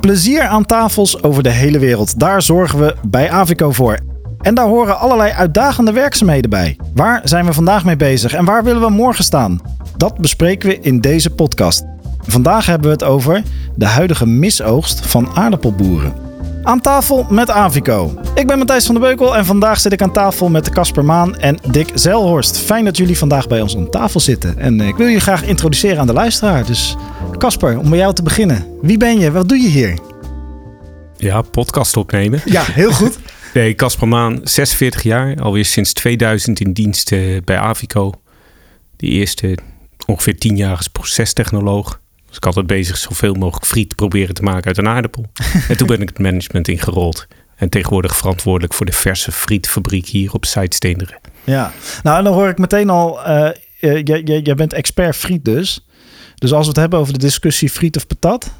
Plezier aan tafels over de hele wereld. Daar zorgen we bij Avico voor. En daar horen allerlei uitdagende werkzaamheden bij. Waar zijn we vandaag mee bezig en waar willen we morgen staan? Dat bespreken we in deze podcast. Vandaag hebben we het over de huidige misoogst van aardappelboeren. Aan tafel met Avico. Ik ben Matthijs van der Beukel en vandaag zit ik aan tafel met Casper Maan en Dick Zelhorst. Fijn dat jullie vandaag bij ons aan tafel zitten. En ik wil je graag introduceren aan de luisteraar. Dus Casper, om bij jou te beginnen. Wie ben je? Wat doe je hier? Ja, podcast opnemen. Ja, heel goed. nee, Casper Maan, 46 jaar. Alweer sinds 2000 in dienst uh, bij Avico. De eerste ongeveer 10 jaar als procestechnoloog. Dus ik altijd bezig zoveel mogelijk friet proberen te maken uit een aardappel. en toen ben ik het management ingerold. En tegenwoordig verantwoordelijk voor de verse frietfabriek hier op Zuidsteenderen. Ja, nou en dan hoor ik meteen al, uh, jij bent expert friet dus. Dus als we het hebben over de discussie friet of patat.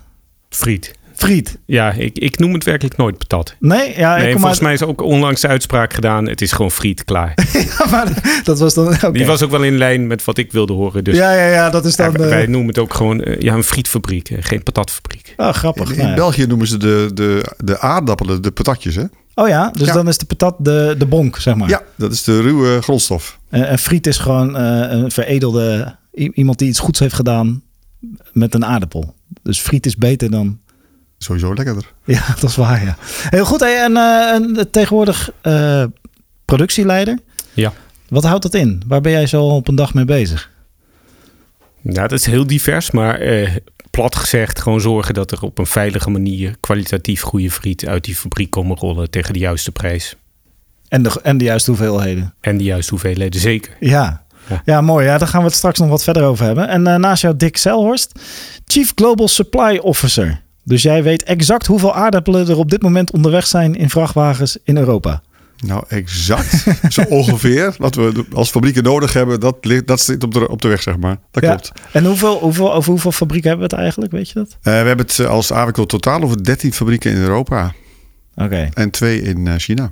Friet. Friet. Ja, ik, ik noem het werkelijk nooit patat. Nee, ja, nee, volgens mij is ook onlangs de uitspraak gedaan. Het is gewoon friet, klaar. ja, maar dat was dan... Okay. Die was ook wel in lijn met wat ik wilde horen. Dus ja, ja, ja, dat is dan... Ja, wij noemen het ook gewoon uh, ja, een frietfabriek, uh, geen patatfabriek. Oh, grappig. In, in België noemen ze de, de, de aardappelen de patatjes, hè? Oh ja, dus ja. dan is de patat de, de bonk, zeg maar. Ja, dat is de ruwe grondstof. En, en friet is gewoon uh, een veredelde... Iemand die iets goeds heeft gedaan met een aardappel. Dus friet is beter dan... Sowieso lekkerder. Ja, dat is waar, ja. Heel goed. Hey, en, uh, en tegenwoordig uh, productieleider. Ja. Wat houdt dat in? Waar ben jij zo op een dag mee bezig? Nou, dat is heel divers, maar uh, plat gezegd gewoon zorgen dat er op een veilige manier kwalitatief goede friet uit die fabriek komen rollen tegen de juiste prijs. En de, en de juiste hoeveelheden. En de juiste hoeveelheden, zeker. Ja, ja. ja, mooi. Ja, daar gaan we het straks nog wat verder over hebben. En uh, naast jou Dick Selhorst, Chief Global Supply Officer. Dus jij weet exact hoeveel aardappelen er op dit moment onderweg zijn in vrachtwagens in Europa. Nou, exact. Zo ongeveer. Wat we als fabrieken nodig hebben, dat, ligt, dat zit op de, op de weg, zeg maar. Dat ja. klopt. En hoeveel, hoeveel, over hoeveel fabrieken hebben we het eigenlijk? Weet je dat? Uh, we hebben het als Avico totaal over 13 fabrieken in Europa. Oké. Okay. En twee in uh, China.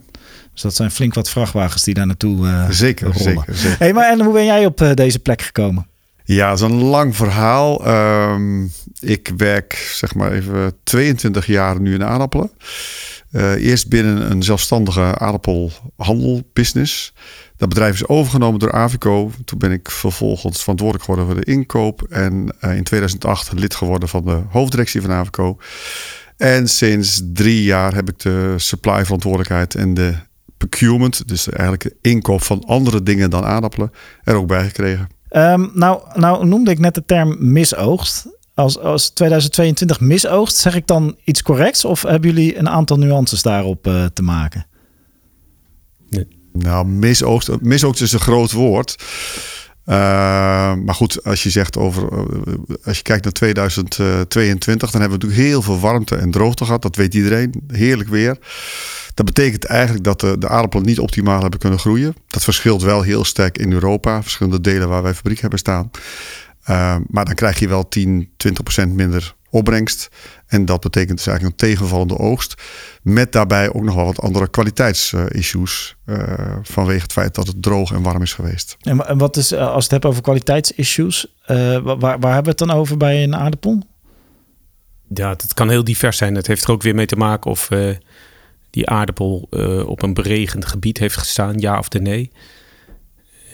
Dus dat zijn flink wat vrachtwagens die daar naartoe uh, zeker, rollen. Zeker, zeker. Hey, maar en hoe ben jij op uh, deze plek gekomen? Ja, dat is een lang verhaal. Um, ik werk zeg maar even 22 jaar nu in aardappelen. Uh, eerst binnen een zelfstandige aardappelhandelbusiness. Dat bedrijf is overgenomen door Avico. Toen ben ik vervolgens verantwoordelijk geworden voor de inkoop. En uh, in 2008 lid geworden van de hoofddirectie van Avico. En sinds drie jaar heb ik de supply verantwoordelijkheid en de procurement. Dus eigenlijk de inkoop van andere dingen dan aardappelen er ook bij gekregen. Um, nou, nou noemde ik net de term misoogst. Als, als 2022 misoogst, zeg ik dan iets corrects? Of hebben jullie een aantal nuances daarop uh, te maken? Nee. Nou, misoogst, misoogst is een groot woord. Uh, maar goed, als je zegt over, uh, als je kijkt naar 2022, dan hebben we natuurlijk heel veel warmte en droogte gehad. Dat weet iedereen. Heerlijk weer. Dat betekent eigenlijk dat de, de aardappelen niet optimaal hebben kunnen groeien. Dat verschilt wel heel sterk in Europa. Verschillende delen waar wij fabriek hebben staan. Maar dan krijg je wel 10, 20 procent minder opbrengst. En dat betekent dus eigenlijk een tegenvallende oogst. Met daarbij ook nog wel wat andere kwaliteitsissues. Uh, vanwege het feit dat het droog en warm is geweest. En wat is, als het hebt over kwaliteitsissues, uh, waar, waar hebben we het dan over bij een aardappel? Ja, het kan heel divers zijn. Het heeft er ook weer mee te maken of uh, die aardappel uh, op een beregend gebied heeft gestaan, ja of nee.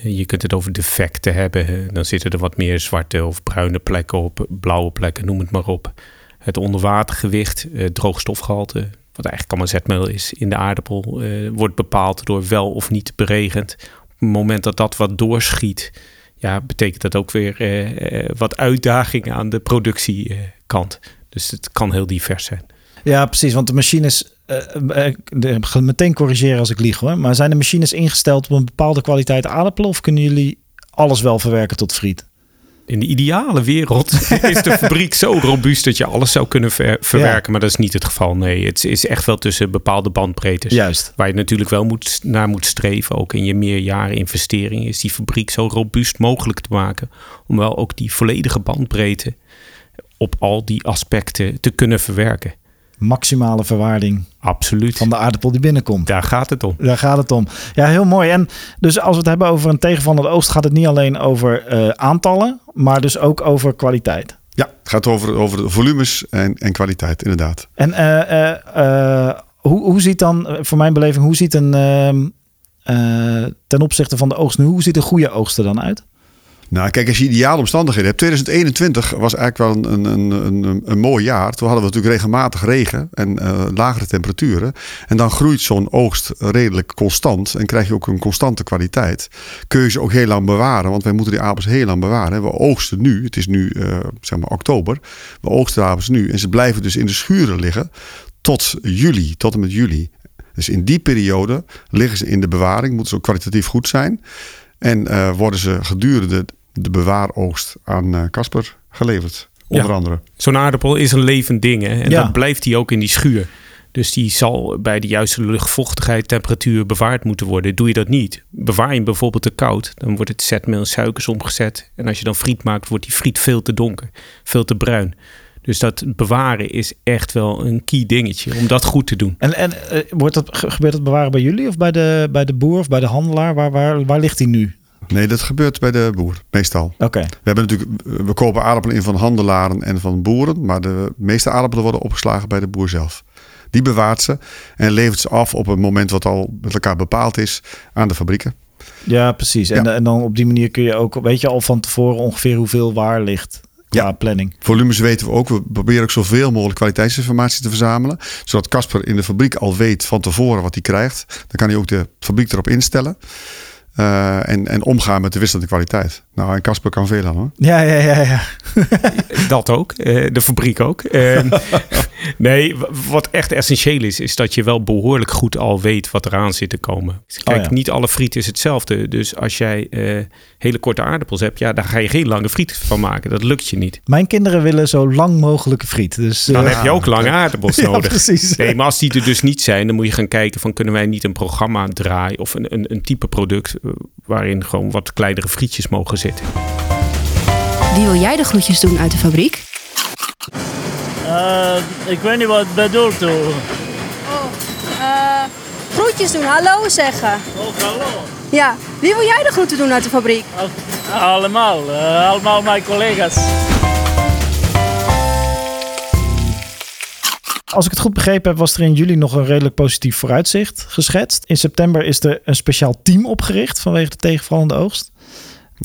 Je kunt het over defecten hebben. Dan zitten er wat meer zwarte of bruine plekken op, blauwe plekken, noem het maar op. Het onderwatergewicht, uh, droogstofgehalte, wat eigenlijk allemaal zetmeel is in de aardappel, uh, wordt bepaald door wel of niet beregend. Op het moment dat dat wat doorschiet, ja, betekent dat ook weer uh, wat uitdagingen aan de productiekant. Dus het kan heel divers zijn. Ja, precies. Want de machines. Uh, uh, meteen corrigeren als ik lieg hoor. Maar zijn de machines ingesteld op een bepaalde kwaliteit aardappelen? Of kunnen jullie alles wel verwerken tot friet? In de ideale wereld is de fabriek zo robuust dat je alles zou kunnen ver verwerken. Ja. Maar dat is niet het geval. Nee, het is echt wel tussen bepaalde bandbreedtes. Juist. Waar je natuurlijk wel moet, naar moet streven. Ook in je meerjaren investering is die fabriek zo robuust mogelijk te maken. Om wel ook die volledige bandbreedte op al die aspecten te kunnen verwerken maximale verwaarding Absoluut. van de aardappel die binnenkomt. Daar gaat het om. Daar gaat het om. Ja, heel mooi. En dus als we het hebben over een tegenvallende oogst, gaat het niet alleen over uh, aantallen, maar dus ook over kwaliteit. Ja, het gaat over, over volumes en, en kwaliteit, inderdaad. En uh, hoe, hoe ziet dan, voor mijn beleving, hoe ziet een ehm, ten opzichte van de oogst nu, hoe ziet een goede oogst er dan uit? Nou, kijk, als je ideale omstandigheden hebt. 2021 was eigenlijk wel een, een, een, een mooi jaar. Toen hadden we natuurlijk regelmatig regen en uh, lagere temperaturen. En dan groeit zo'n oogst redelijk constant. En krijg je ook een constante kwaliteit. Kun je ze ook heel lang bewaren. Want wij moeten die appels heel lang bewaren. We oogsten nu, het is nu uh, zeg maar oktober. We oogsten de appels nu. En ze blijven dus in de schuren liggen tot juli, tot en met juli. Dus in die periode liggen ze in de bewaring. Moeten ze ook kwalitatief goed zijn. En uh, worden ze gedurende de bewaaroogst aan Casper uh, geleverd. Onder andere. Zo'n aardappel is een levend ding. Hè? En ja. dan blijft hij ook in die schuur. Dus die zal bij de juiste luchtvochtigheid, temperatuur bewaard moeten worden. Doe je dat niet, bewaar je hem bijvoorbeeld te koud, dan wordt het zetmeel in suikers omgezet. En als je dan friet maakt, wordt die friet veel te donker, veel te bruin. Dus dat bewaren is echt wel een key dingetje om dat goed te doen. En, en uh, wordt dat, gebeurt dat bewaren bij jullie of bij de, bij de boer of bij de handelaar? Waar, waar, waar ligt die nu? Nee, dat gebeurt bij de boer, meestal. Oké. We hebben natuurlijk, we kopen aardappelen in van handelaren en van boeren, maar de meeste aardappelen worden opgeslagen bij de boer zelf. Die bewaart ze en levert ze af op een moment wat al met elkaar bepaald is aan de fabrieken. Ja, precies. En, ja. en dan op die manier kun je ook, weet je al van tevoren ongeveer hoeveel waar ligt qua ja. planning. Volumes weten we ook. We proberen ook zoveel mogelijk kwaliteitsinformatie te verzamelen. Zodat Casper in de fabriek al weet van tevoren wat hij krijgt. Dan kan hij ook de fabriek erop instellen. Uh, en, en omgaan met de wisselende kwaliteit. Nou, en Casper kan veel aan hoor. Ja, ja, ja. ja. dat ook. Uh, de fabriek ook. Uh, nee, wat echt essentieel is, is dat je wel behoorlijk goed al weet wat eraan zit te komen. Kijk, oh, ja. niet alle friet is hetzelfde. Dus als jij hele korte aardappels hebt, ja, daar ga je geen lange friet van maken. Dat lukt je niet. Mijn kinderen willen zo lang mogelijke friet. Dus, dan heb je ook lange aardappels nodig. Ja, precies. Nee, maar als die er dus niet zijn, dan moet je gaan kijken van kunnen wij niet een programma draaien of een, een, een type product waarin gewoon wat kleinere frietjes mogen zitten. Wie wil jij de groetjes doen uit de fabriek? Uh, ik weet niet wat bedoelt. Oh, uh, groetjes doen, hallo zeggen. Oh, hallo. Ja, wie wil jij de groeten doen uit de fabriek? Allemaal, uh, allemaal mijn collega's. Als ik het goed begrepen heb, was er in juli nog een redelijk positief vooruitzicht geschetst. In september is er een speciaal team opgericht vanwege de tegenvallende oogst.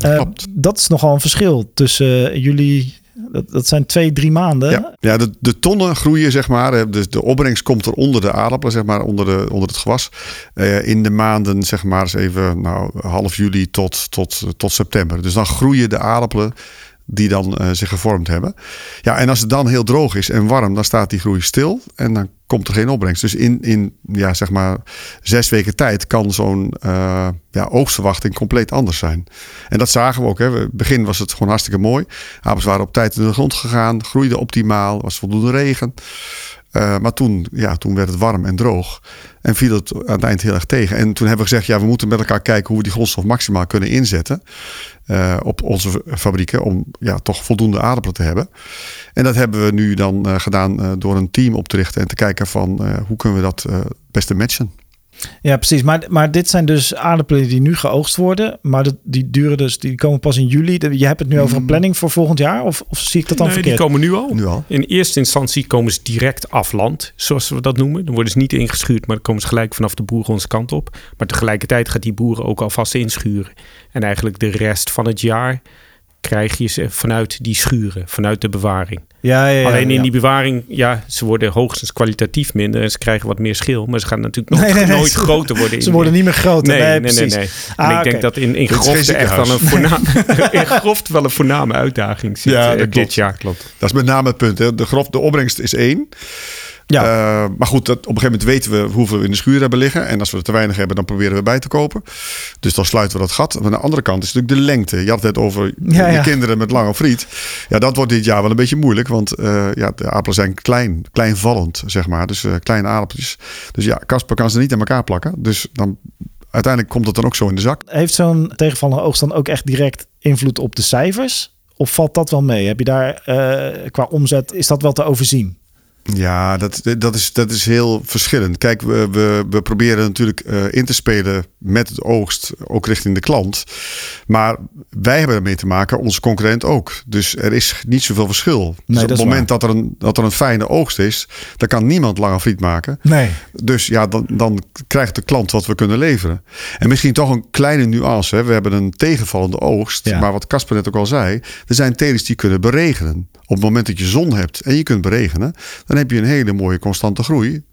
Uh, dat is nogal een verschil tussen uh, jullie. Dat, dat, zijn twee, drie maanden. Ja, ja de, de, tonnen groeien, zeg maar. Dus de opbrengst komt er onder de aardappelen, zeg maar, onder, de, onder het gewas. Uh, in de maanden, zeg maar, eens even nou, half juli tot, tot, tot september. Dus dan groeien de aardappelen die dan uh, zich gevormd hebben. Ja, en als het dan heel droog is en warm, dan staat die groei stil en dan komt er geen opbrengst. Dus in, in ja, zeg maar zes weken tijd kan zo'n uh, ja, oogstverwachting compleet anders zijn. En dat zagen we ook. Hè. In het begin was het gewoon hartstikke mooi. Appels waren op tijd in de grond gegaan, groeiden optimaal, was voldoende regen. Uh, maar toen, ja, toen werd het warm en droog. En viel het aan het eind heel erg tegen. En toen hebben we gezegd, ja, we moeten met elkaar kijken hoe we die grondstof maximaal kunnen inzetten. Uh, op onze fabrieken. Om ja, toch voldoende aardappelen te hebben. En dat hebben we nu dan uh, gedaan door een team op te richten. En te kijken van hoe kunnen we dat beste matchen. Ja, precies. Maar, maar dit zijn dus aardappelen die nu geoogst worden. Maar dat, die duren dus, die komen pas in juli. Je hebt het nu over een mm. planning voor volgend jaar? Of, of zie ik dat dan nee, verkeerd? Die komen nu al. nu al. In eerste instantie komen ze direct af land, zoals we dat noemen. Dan worden ze niet ingeschuurd, maar dan komen ze gelijk vanaf de boeren onze kant op. Maar tegelijkertijd gaat die boeren ook alvast inschuren. En eigenlijk de rest van het jaar krijg je ze vanuit die schuren, vanuit de bewaring. Ja, ja, ja, Alleen in die bewaring, ja, ze worden hoogstens kwalitatief minder en ze krijgen wat meer schil, maar ze gaan natuurlijk nog, nee, nee, nooit groter worden. Ze worden niet meer groter. Nee, nee, nee, nee. nee. Ah, en ik denk dat in, in Groft echt wel een voorname, in Groft wel een voorname uitdaging zit ja, uh, dit jaar. Klopt. Dat is met name het punt. Hè. De, grof, de opbrengst is één. Ja. Uh, maar goed, dat, op een gegeven moment weten we hoeveel we in de schuur hebben liggen. En als we er te weinig hebben, dan proberen we bij te kopen. Dus dan sluiten we dat gat. Maar aan de andere kant is natuurlijk de lengte. Je had het over ja, de ja. kinderen met lange friet. Ja, dat wordt dit jaar wel een beetje moeilijk. Want uh, ja, de aardappelen zijn klein, kleinvallend, zeg maar. Dus uh, kleine aardappeltjes. Dus ja, Kasper kan ze niet aan elkaar plakken. Dus dan uiteindelijk komt het dan ook zo in de zak. Heeft zo'n tegenvallende oogst dan ook echt direct invloed op de cijfers? Of valt dat wel mee? Heb je daar qua omzet, is dat wel te overzien? Ja, dat, dat, is, dat is heel verschillend. Kijk, we, we, we proberen natuurlijk uh, in te spelen met het oogst, ook richting de klant. Maar wij hebben ermee te maken, onze concurrent ook. Dus er is niet zoveel verschil. Nee, dus op het moment dat er, een, dat er een fijne oogst is, dan kan niemand lange friet maken. Nee. Dus ja, dan, dan krijgt de klant wat we kunnen leveren. En misschien toch een kleine nuance. Hè. We hebben een tegenvallende oogst. Ja. Maar wat Casper net ook al zei, er zijn telers die kunnen beregenen. Op het moment dat je zon hebt en je kunt beregenen, dan heb je een hele mooie constante groei.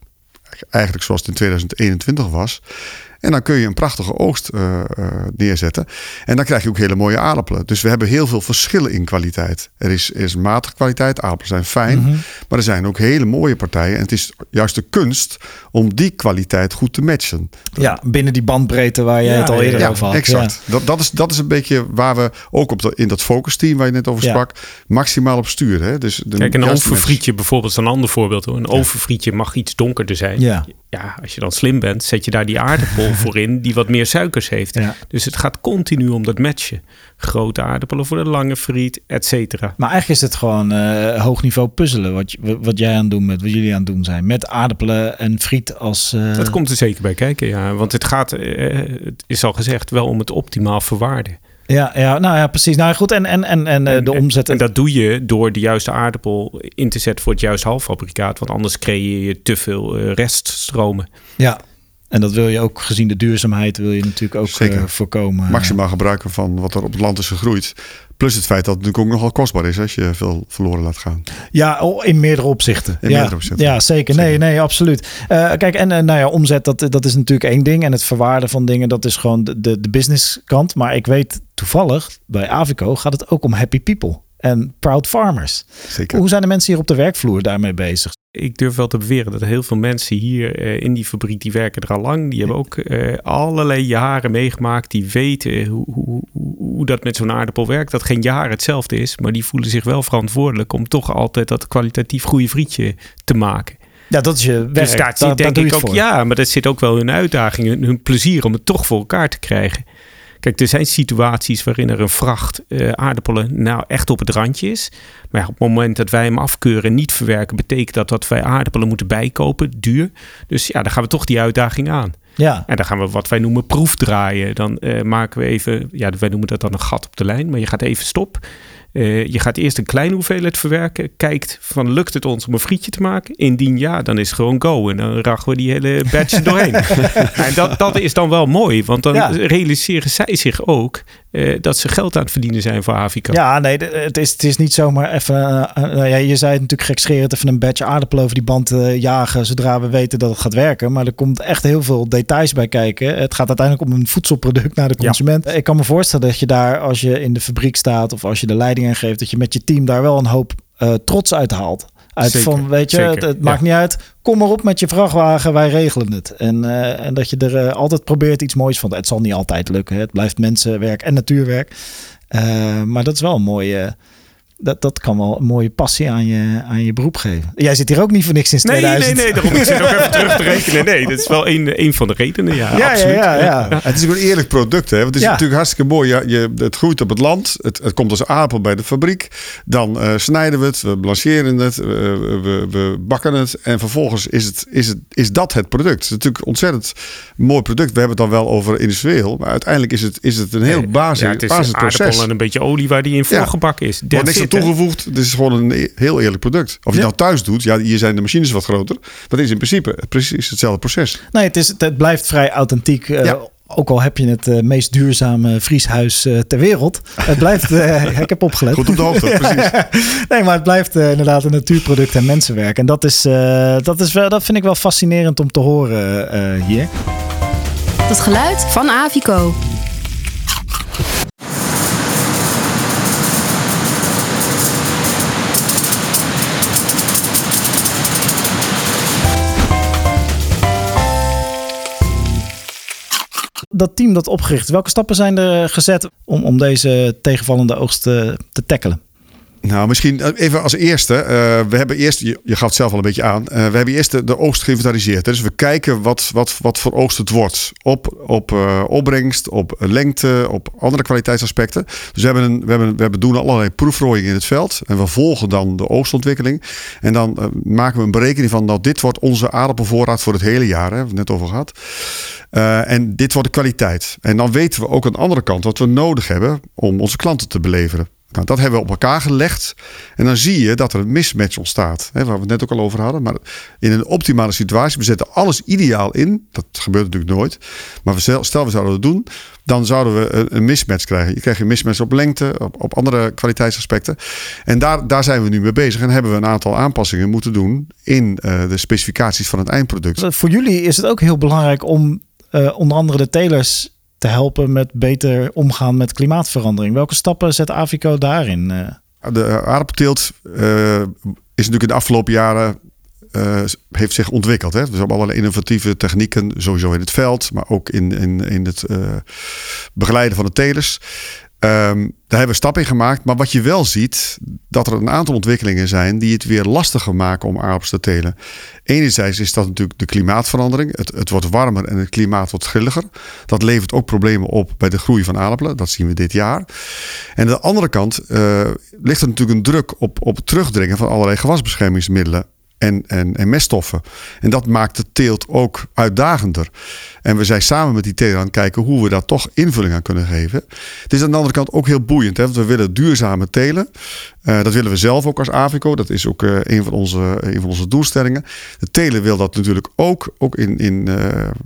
Eigenlijk zoals het in 2021 was. En dan kun je een prachtige oogst uh, uh, neerzetten. En dan krijg je ook hele mooie aardappelen. Dus we hebben heel veel verschillen in kwaliteit. Er is, er is matige kwaliteit, aardappelen zijn fijn. Mhm. Maar er zijn ook hele mooie partijen. En het is juist de kunst om die kwaliteit goed te matchen. Ja, binnen die bandbreedte waar je Ja, het al eerder Ja, over had. exact. Dat, dat, is, dat is een beetje waar we ook op de, in dat focusteam waar je net over Ja. sprak, maximaal op sturen. Hè? Dus de Kijk, een overfrietje bijvoorbeeld is een ander voorbeeld. Hoor. Een overfrietje mag iets donkerder zijn. Ja. Ja, als je dan slim bent, zet je daar die aardappel voor in die wat meer suikers heeft. Ja. Dus het gaat continu om dat matchen. Grote aardappelen voor de lange friet, et cetera. Maar eigenlijk is het gewoon eh, hoog niveau puzzelen wat, wat jij aan het doen bent, wat jullie aan het doen zijn. Met aardappelen en friet als... eh, Dat komt er zeker bij kijken, ja. Want het gaat, eh, het is al gezegd, wel om het optimaal verwaarden. ja, ja, nou ja, precies. Nou goed, en, en, en, en de omzet... En dat doe je door de juiste aardappel in te zetten voor het juiste halffabrikaat. Want anders creëer je te veel reststromen. Ja, en dat wil je ook gezien de duurzaamheid wil je natuurlijk ook Zeker. eh, voorkomen. maximaal gebruiken van wat er op het land is gegroeid. Plus het feit dat het natuurlijk ook nogal kostbaar is als je veel verloren laat gaan. Ja, in meerdere opzichten. In ja, meerdere opzichten. Ja, zeker. Nee, Zeker. nee, absoluut. Eh, kijk, en eh, nou ja, omzet, dat, dat is natuurlijk één ding. En het verwaarden van dingen, dat is gewoon de, de, de businesskant. Maar ik weet toevallig, bij Avico gaat het ook om happy people. En proud farmers. Zeker. Hoe zijn de mensen hier op de werkvloer daarmee bezig? Ik durf wel te beweren dat heel veel mensen hier eh, in die fabriek, die werken er al lang. Die hebben ook eh, allerlei jaren meegemaakt. Die weten hoe, hoe, hoe, dat met zo'n aardappel werkt. Dat geen jaar hetzelfde is. Maar die voelen zich wel verantwoordelijk om toch altijd dat kwalitatief goede frietje te maken. Ja, dat is je werk. Dus daar zit daar denk ik ook, voor. ja, maar dat zit ook wel hun uitdaging, hun, hun plezier om het toch voor elkaar te krijgen. Kijk, er zijn situaties waarin er een vracht eh, aardappelen nou echt op het randje is. Maar op het moment dat wij hem afkeuren en niet verwerken, betekent dat dat wij aardappelen moeten bijkopen, duur. Dus ja, dan gaan we toch die uitdaging aan. Ja, En dan gaan we wat wij noemen proefdraaien. Dan eh, maken we even, ja, wij noemen dat dan een gat op de lijn, maar je gaat even stop. Eh, je gaat eerst een kleine hoeveelheid verwerken. Kijkt van lukt het ons om een frietje te maken? Indien ja, dan is het gewoon go. En dan rachen we die hele batch doorheen. en dat, dat is dan wel mooi. Want dan Ja. realiseren zij zich ook eh, dat ze geld aan het verdienen zijn voor Avica. Ja, nee, het is, het is niet zomaar even. eh, eh, nou ja, je zei het natuurlijk gekscherend, even een batch aardappelen over die band jagen. zodra we weten dat het gaat werken. Maar er komt echt heel veel details bij kijken. Het gaat uiteindelijk om een voedselproduct naar de Ja. consument. Ik kan me voorstellen dat je daar, als je in de fabriek staat of als je de leiding aan geeft, dat je met je team daar wel een hoop trots uit haalt. Uit Zeker, van, weet je, zeker, het, het ja. maakt niet uit. Kom maar op met je vrachtwagen, wij regelen het. En, eh, en dat je er eh, altijd probeert iets moois van. Het zal niet altijd lukken. Hè. Het blijft mensenwerk en natuurwerk. Eh, maar dat is wel een mooie. Dat, dat kan wel een mooie passie aan je, aan je beroep geven. Jij zit hier ook niet voor niks sinds Nee, 2000. nee, nee, daarom ik zit nog even terug te rekenen. Nee, dat is wel een, een van de redenen. Ja, Ja, ja, absoluut. ja, ja. Het is ook een eerlijk product. Hè? Want het is Ja. natuurlijk hartstikke mooi. Ja, je, het groeit op het land. Het, het komt als aardappel bij de fabriek. Dan eh, snijden we het. We blancheren het. We, we, we bakken het. En vervolgens is, het, is, het, is dat het product. Het is natuurlijk een ontzettend mooi product. We hebben het dan wel over industrieel. Maar uiteindelijk is het, is het een heel basis, Ja, het is basisproces. aardappel en een beetje olie waar die in Ja. voorgebakken is. That's toegevoegd. Het is gewoon een e- heel eerlijk product. Of je Ja. het nou thuis doet. Ja, hier zijn de machines wat groter. Dat is in principe precies hetzelfde proces. Nee, het, is, het blijft vrij authentiek. eh, Ja. Ook al heb je het eh, meest duurzame vrieshuis eh, ter wereld. Het blijft, eh, ik heb opgelet. Goed op de hoogte, precies. Nee, maar het blijft inderdaad een natuurproduct en mensenwerk. En dat, is, eh, dat, is wel, dat vind ik wel fascinerend om te horen eh, hier. Het geluid van Avico. Dat team dat opgericht, welke stappen zijn er gezet om, om deze tegenvallende oogst te, te tackelen? Nou, misschien even als eerste. We hebben eerst, je, je, gaf het zelf al een beetje aan. We hebben eerst de, de oogst geïnventariseerd. Dus we kijken wat, wat, wat voor oogst het wordt. Op, op opbrengst, op lengte, op andere kwaliteitsaspecten. Dus we hebben, een, we hebben, we hebben doen allerlei proefrooiingen in het veld. En we volgen dan de oogstontwikkeling. En dan maken we een berekening van dat dit wordt onze aardappelvoorraad voor het hele jaar. Hè, we het net over gehad. En dit wordt de kwaliteit. En dan weten we ook aan de andere kant wat we nodig hebben om onze klanten te beleveren. Nou, dat hebben we op elkaar gelegd. En dan zie je dat er een mismatch ontstaat. Hè, waar we het net ook al over hadden. Maar in een optimale situatie, we zetten alles ideaal in. Dat gebeurt natuurlijk nooit. Maar stel, we zouden dat doen. Dan zouden we een mismatch krijgen. Je krijgt een mismatch op lengte, op, op andere kwaliteitsaspecten. En daar, daar zijn we nu mee bezig. En hebben we een aantal aanpassingen moeten doen in uh, de specificaties van het eindproduct. Voor jullie is het ook heel belangrijk om uh, onder andere de telers te helpen met beter omgaan met klimaatverandering. Welke stappen zet Avico daarin? Eh? De aardappelteelt uh, is natuurlijk in de afgelopen jaren heeft zich ontwikkeld. Hè? Dus we hebben allerlei innovatieve technieken, sowieso in het veld, maar ook in, in, in het begeleiden van de telers. Um, daar hebben we stappen in gemaakt. Maar wat je wel ziet, dat er een aantal ontwikkelingen zijn die het weer lastiger maken om aardappels te telen. Enerzijds is dat natuurlijk de klimaatverandering. Het, het wordt warmer en het klimaat wordt grilliger. Dat levert ook problemen op bij de groei van aardappelen. Dat zien we dit jaar. En aan de andere kant uh, ligt er natuurlijk een druk op, op het terugdringen van allerlei gewasbeschermingsmiddelen en, en, en meststoffen. En dat maakt de teelt ook uitdagender. En we zijn samen met die teler aan het kijken hoe we daar toch invulling aan kunnen geven. Het is aan de andere kant ook heel boeiend. Hè? Want we willen duurzame telen. Uh, dat willen we zelf ook als Avico. Dat is ook uh, een, van onze, een van onze doelstellingen. De teler wil dat natuurlijk ook, ook in, in,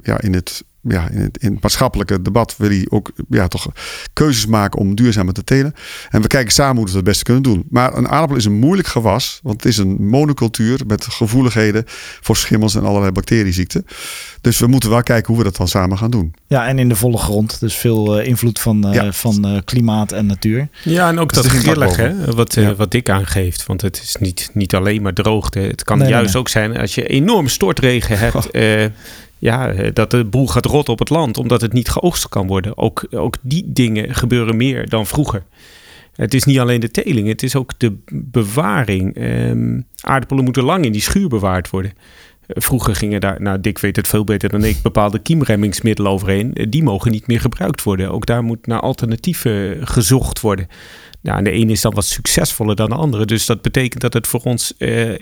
ja, in het ja, in het, in het maatschappelijke debat wil hij ook ja, toch keuzes maken om duurzamer te telen. En we kijken samen hoe we het het beste kunnen doen. Maar een aardappel is een moeilijk gewas, want het is een monocultuur met gevoeligheden voor schimmels en allerlei bacterieziekten. Dus we moeten wel kijken hoe we dat dan samen gaan doen. Ja, en in de volle grond. Dus veel uh, invloed van, uh, ja. van uh, klimaat en natuur. Ja, en ook dus dat grillig, hè, wat, ja. wat Dick aangeeft. Want het is niet, niet alleen maar droogte. Het kan nee, juist nee, nee. ook zijn als je enorm stortregen hebt ja, eh, dat de boel gaat rot op het land, omdat het niet geoogst kan worden. Ook, ook die dingen gebeuren meer dan vroeger. Het is niet alleen de teling, het is ook de bewaring. Um, aardappelen moeten lang in die schuur bewaard worden. Eh, vroeger gingen daar, nou Dick weet het veel beter dan ik, bepaalde kiemremmingsmiddelen overheen. Eh, die mogen niet meer gebruikt worden. Ook daar moet naar alternatieven gezocht worden. Nou, de ene is dan wat succesvoller dan de andere. Dus dat betekent dat het voor ons eh,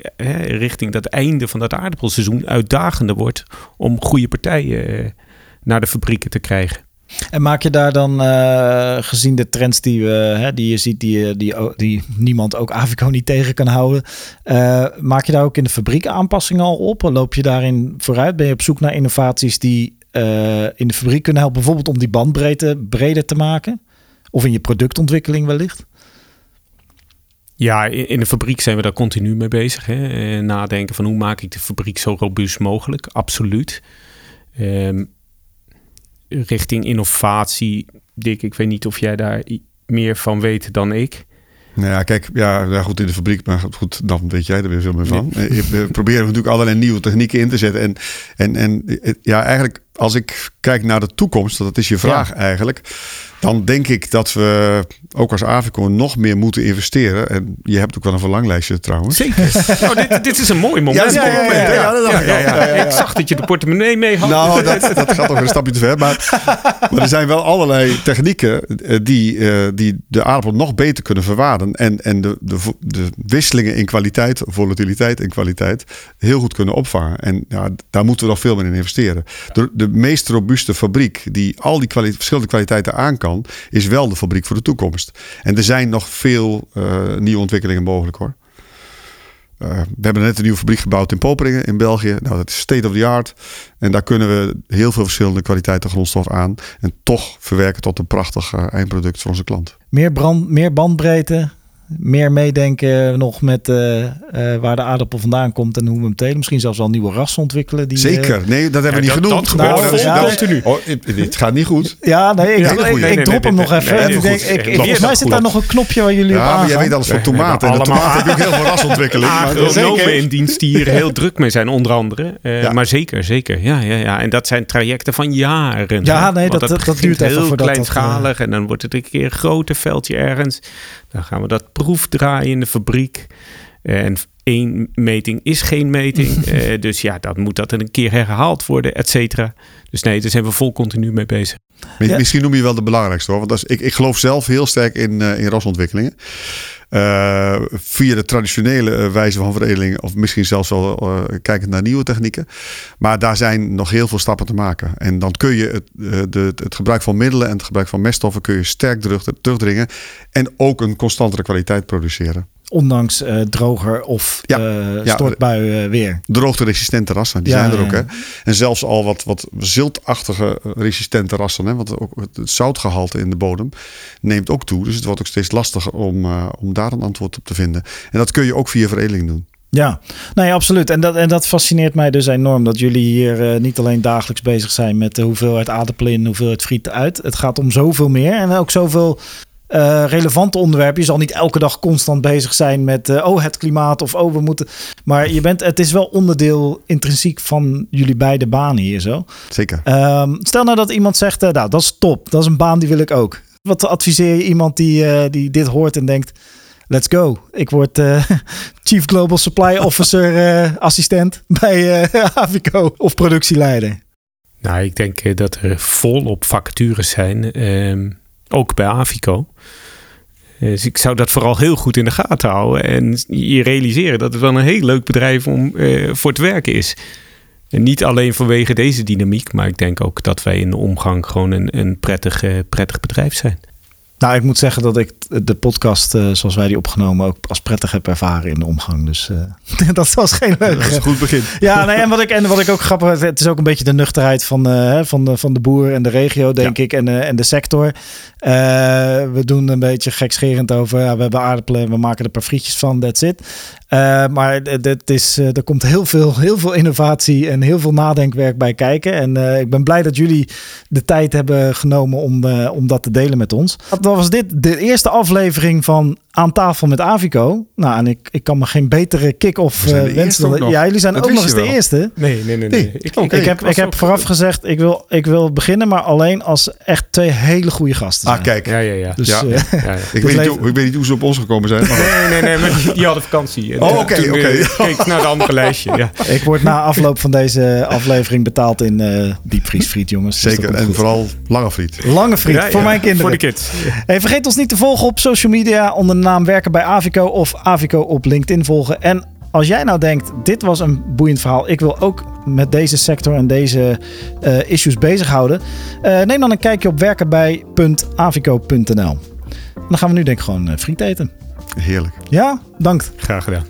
richting dat einde van dat aardappelseizoen uitdagender wordt om goede partijen eh, naar de fabrieken te krijgen. En maak je daar dan, uh, gezien de trends die, we, hè, die je ziet, die, die, die niemand ook Avico niet tegen kan houden, uh, maak je daar ook in de fabriek aanpassingen al op? Loop je daarin vooruit? Ben je op zoek naar innovaties die in de fabriek kunnen helpen, bijvoorbeeld om die bandbreedte breder te maken? Of in je productontwikkeling wellicht? Ja, in de fabriek zijn we daar continu mee bezig. Hè? Nadenken van hoe maak ik de fabriek zo robuust mogelijk. Absoluut. Um, richting innovatie, Dick, ik weet niet of jij daar meer van weet dan ik. Nou ja, kijk, ja, ja, goed in de fabriek, maar goed, dan weet jij er weer veel meer van. We proberen natuurlijk allerlei nieuwe technieken in te zetten. En, en, en ja, eigenlijk als ik kijk naar de toekomst, dat is je vraag ja. eigenlijk. Dan denk ik dat we ook als Avico nog meer moeten investeren. En je hebt ook wel een verlanglijstje trouwens. Zeker. nou, dit, dit, is een mooi moment. Ja, ja, ja, ja, ja Ik zag dat je de portemonnee mee had. Nou, dat, dat gaat nog een stapje te ver. Maar, maar er zijn wel allerlei technieken die, uh, die de aardappel nog beter kunnen verwaarden. En, en de, de, de wisselingen in kwaliteit, volatiliteit en kwaliteit heel goed kunnen opvangen. En ja, daar moeten we nog veel meer in investeren. De, de meest robuuste fabriek die al die verschillende kwaliteiten aan kan, is wel de fabriek voor de toekomst. En er zijn nog veel uh, nieuwe ontwikkelingen mogelijk hoor. Uh, we hebben net een nieuwe fabriek gebouwd in Poperingen in België. Nou, dat is state of the art. En daar kunnen we heel veel verschillende kwaliteiten grondstof aan. En toch verwerken tot een prachtig uh, eindproduct voor onze klant. Meer, brand, meer bandbreedte, meer meedenken nog met uh, uh, waar de aardappel vandaan komt en hoe we hem telen. Misschien zelfs wel nieuwe rassen ontwikkelen. Die, Zeker. Nee, dat hebben we ja, niet genoemd. Dat, nou, dat, ja, continu. Oh, het gaat niet goed. Ja, nee, ik, ja, ik, drop hem nog even. ik denk, ik, volgens mij zit daar nog een knopje waar jullie ja, op maar jij weet alles van tomaten. En de tomaten hebben ook heel veel rasontwikkeling. Agronomen in dienst die hier heel druk mee zijn, onder andere. Uh, maar zeker, zeker. Ja, ja, ja. En dat zijn trajecten van jaren. Ja, nee, dat, dat, duurt even heel kleinschalig. En dan wordt het een keer een groter veldje ergens. Dan gaan we dat proefdraaien in de fabriek. En één meting is geen meting. uh, dus ja, dan moet dat een keer herhaald worden, et cetera. Dus nee, daar zijn we vol continu mee bezig. Ja. Misschien noem je wel de belangrijkste hoor. Want dat is, ik, ik geloof zelf heel sterk in, uh, in rasontwikkelingen. Uh, via de traditionele wijze van veredeling, of misschien zelfs wel uh, kijkend naar nieuwe technieken. Maar daar zijn nog heel veel stappen te maken. En dan kun je het, de, het gebruik van middelen en het gebruik van meststoffen kun je sterk terug, terugdringen. En ook een constantere kwaliteit produceren. Ondanks uh, droger of ja, uh, ja, stortbui uh, weer. Droogte-resistente rassen, die ja, zijn er ook. Hè? En zelfs al wat, wat ziltachtige resistente rassen. Hè? Want ook het zoutgehalte in de bodem neemt ook toe. Dus het wordt ook steeds lastiger om, om daar een antwoord op te vinden. En dat kun je ook via veredeling doen. Ja, nee, absoluut. En dat, en dat fascineert mij dus enorm. Dat jullie hier uh, niet alleen dagelijks bezig zijn met de hoeveelheid aardappelen in, hoeveelheid friet uit. Het gaat om zoveel meer. En ook zoveel uh, relevante onderwerpen. Je zal niet elke dag constant bezig zijn met uh, oh het klimaat of oh we moeten. Maar je bent, het is wel onderdeel intrinsiek van jullie beide banen hier zo. Zeker. Um, stel nou dat iemand zegt, uh, nou dat is top, dat is een baan die wil ik ook. Wat adviseer je iemand die, die dit hoort en denkt, let's go. Ik word Chief Global Supply Officer assistent bij Avico of productieleider. Nou, ik denk dat er volop vacatures zijn. Um ook bij Avico. Dus ik zou dat vooral heel goed in de gaten houden. En je realiseren dat het wel een heel leuk bedrijf om uh, voor te werken is. En niet alleen vanwege deze dynamiek, maar ik denk ook dat wij in de omgang gewoon een, een prettig, prettig bedrijf zijn. Nou, ik moet zeggen dat ik de podcast uh, zoals wij die opgenomen ook als prettig heb ervaren in de omgang. Dus uh, dat was geen leuk. Dat is een goed begin. Ja, nee, en, wat ik, en wat ik ook grappig vind, het is ook een beetje de nuchterheid van, uh, van, de, van de boer en de regio, denk ja. ik, en, en de sector. we doen een beetje gekscherend over, ja, we hebben aardappelen, we maken er een paar frietjes van, that's it. Maar het is, er komt heel veel, heel veel innovatie en heel veel nadenkwerk bij kijken. En ik ben blij dat jullie de tijd hebben genomen om, om dat te delen met ons. Dat was dit de eerste aflevering van Aan tafel met Avico. Nou, en ik, ik kan me geen betere kick-off uh, wensen. Dan, ja, jullie zijn dat ook nog eens de eerste. Nee, nee, nee. nee. nee. Ik, okay, ik, heb, ik heb vooraf gezegd, ik wil, ik wil beginnen, maar alleen als echt twee hele goede gasten zijn. Ah, kijk. Ja, ja, ja. Dus, ja. Uh, ja, ja. Ik, weet niet hoe, ik weet niet hoe ze op ons gekomen zijn. Maar nee, nee, nee, maar die, die hadden vakantie. En, oh, oké, okay, oké. Okay. Kijk naar de andere lijstje. Ja. Ik word na afloop van deze aflevering betaald in uh, diepvriesfriet, jongens. Zeker, dus en goed. vooral lange friet. Lange friet, voor mijn kinderen. Voor de kids. Hey, vergeet ons niet te volgen op social media onder de naam Werken bij Avico of Avico op LinkedIn volgen. En als jij nou denkt, dit was een boeiend verhaal, ik wil ook met deze sector en deze uh, issues bezighouden, uh, neem dan een kijkje op werkenbij.avico.nl. Dan gaan we nu denk ik gewoon uh, friet eten. Heerlijk. Ja, dank. Graag gedaan.